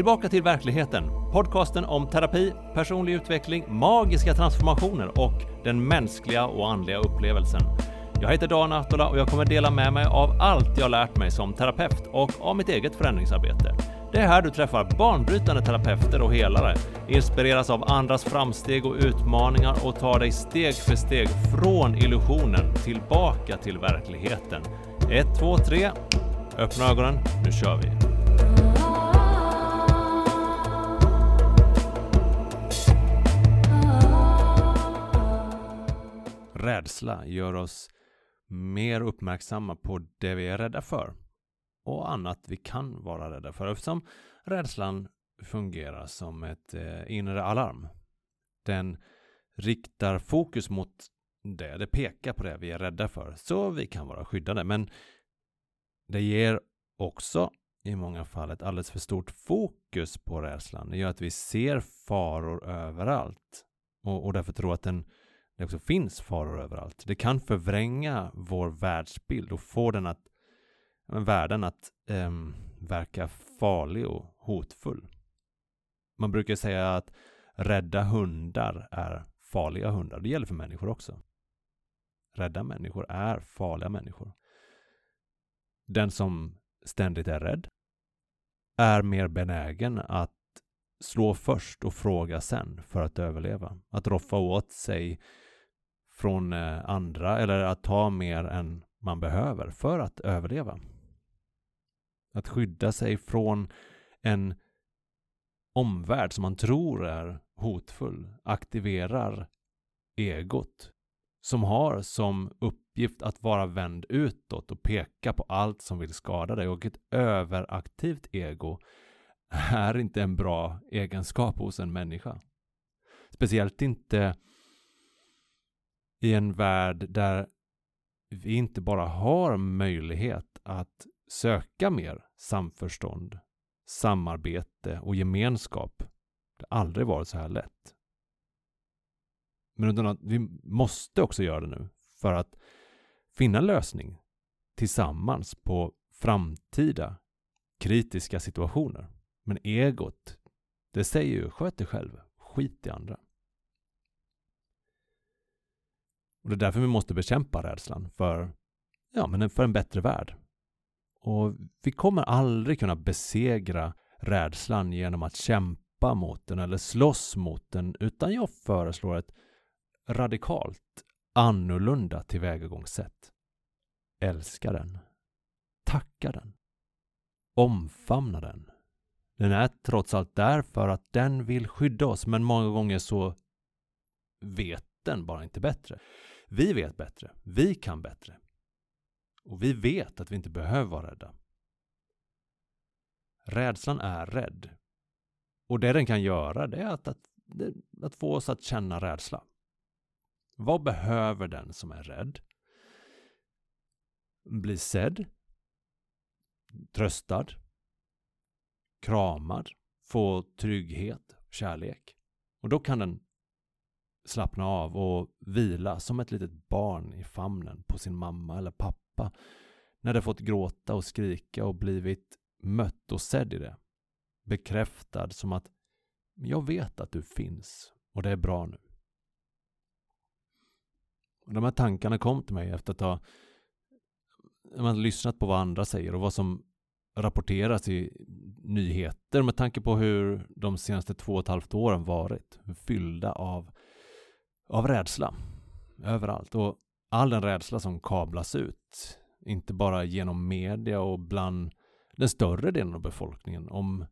Tillbaka till verkligheten. Podcasten om terapi, personlig utveckling, magiska transformationer och den mänskliga och andliga upplevelsen. Jag heter Dan Ahtola och jag kommer dela med mig av allt jag lärt mig som terapeut och av mitt eget förändringsarbete. Det är här du träffar banbrytande terapeuter och helare, inspireras av andras framsteg och utmaningar och tar dig steg för steg från illusionen tillbaka till verkligheten. 1, 2, 3. Öppna ögonen, nu kör vi! Rädsla gör oss mer uppmärksamma på det vi är rädda för och annat vi kan vara rädda för eftersom rädslan fungerar som ett eh, inre alarm. Den riktar fokus mot det, det pekar på det vi är rädda för så vi kan vara skyddade men det ger också i många fall ett alldeles för stort fokus på rädslan. Det gör att vi ser faror överallt och, och därför tror att den det också finns faror överallt. Det kan förvränga vår världsbild och få den att, världen att um, verka farlig och hotfull. Man brukar säga att rädda hundar är farliga hundar. Det gäller för människor också. Rädda människor är farliga människor. Den som ständigt är rädd är mer benägen att slå först och fråga sen för att överleva. Att roffa åt sig från eh, andra eller att ta mer än man behöver för att överleva. Att skydda sig från en omvärld som man tror är hotfull aktiverar egot som har som uppgift att vara vänd utåt och peka på allt som vill skada dig och ett överaktivt ego är inte en bra egenskap hos en människa. Speciellt inte i en värld där vi inte bara har möjlighet att söka mer samförstånd, samarbete och gemenskap. Det har aldrig varit så här lätt. Men vi måste också göra det nu för att finna en lösning tillsammans på framtida kritiska situationer. Men egot, det säger ju sköt dig själv, skit i andra. Och det är därför vi måste bekämpa rädslan för, ja, men för en bättre värld. Och vi kommer aldrig kunna besegra rädslan genom att kämpa mot den eller slåss mot den, utan jag föreslår ett radikalt annorlunda tillvägagångssätt. Älska den. Tacka den. Omfamna den. Den är trots allt där för att den vill skydda oss, men många gånger så vet den bara inte bättre. Vi vet bättre. Vi kan bättre. Och vi vet att vi inte behöver vara rädda. Rädslan är rädd. Och det den kan göra det är att, att, att få oss att känna rädsla. Vad behöver den som är rädd? Bli sedd, tröstad, kramad, få trygghet, kärlek. Och då kan den slappna av och vila som ett litet barn i famnen på sin mamma eller pappa när det fått gråta och skrika och blivit mött och sedd i det. Bekräftad som att jag vet att du finns och det är bra nu. De här tankarna kom till mig efter att ha man lyssnat på vad andra säger och vad som rapporteras i nyheter med tanke på hur de senaste två och ett halvt åren varit fyllda av av rädsla överallt och all den rädsla som kablas ut, inte bara genom media och bland den större delen av befolkningen om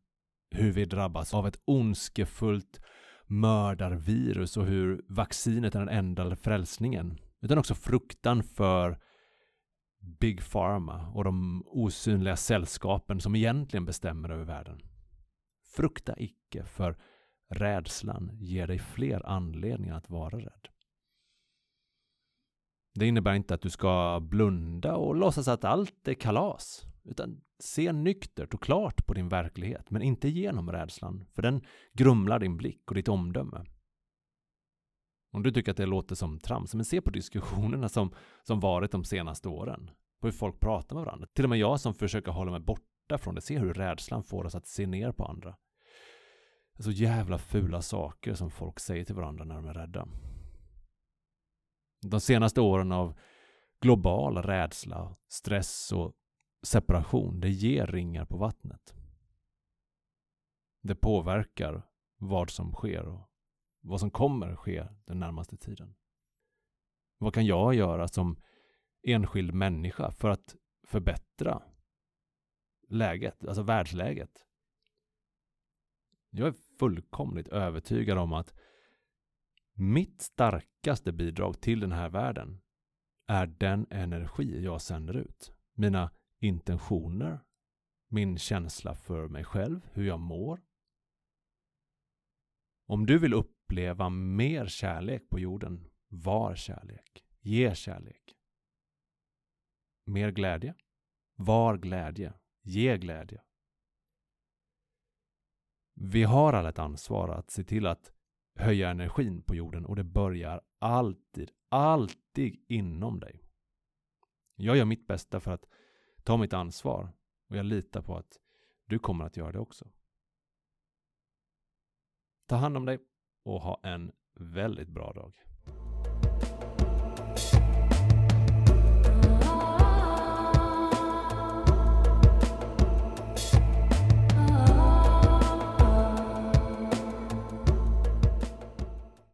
hur vi drabbas av ett ondskefullt mördarvirus och hur vaccinet är den enda frälsningen, utan också fruktan för Big Pharma och de osynliga sällskapen som egentligen bestämmer över världen. Frukta icke, för Rädslan ger dig fler anledningar att vara rädd. Det innebär inte att du ska blunda och låtsas att allt är kalas, utan se nyktert och klart på din verklighet, men inte genom rädslan, för den grumlar din blick och ditt omdöme. Om du tycker att det låter som trams, men se på diskussionerna som, som varit de senaste åren. På hur folk pratar med varandra. Till och med jag som försöker hålla mig borta från det, se hur rädslan får oss att se ner på andra. Det är så jävla fula saker som folk säger till varandra när de är rädda. De senaste åren av global rädsla, stress och separation, det ger ringar på vattnet. Det påverkar vad som sker och vad som kommer ske den närmaste tiden. Vad kan jag göra som enskild människa för att förbättra läget, alltså världsläget? Jag är fullkomligt övertygad om att mitt starkaste bidrag till den här världen är den energi jag sänder ut. Mina intentioner, min känsla för mig själv, hur jag mår. Om du vill uppleva mer kärlek på jorden, var kärlek. Ge kärlek. Mer glädje. Var glädje. Ge glädje. Vi har alla ett ansvar att se till att höja energin på jorden och det börjar alltid, alltid inom dig. Jag gör mitt bästa för att ta mitt ansvar och jag litar på att du kommer att göra det också. Ta hand om dig och ha en väldigt bra dag.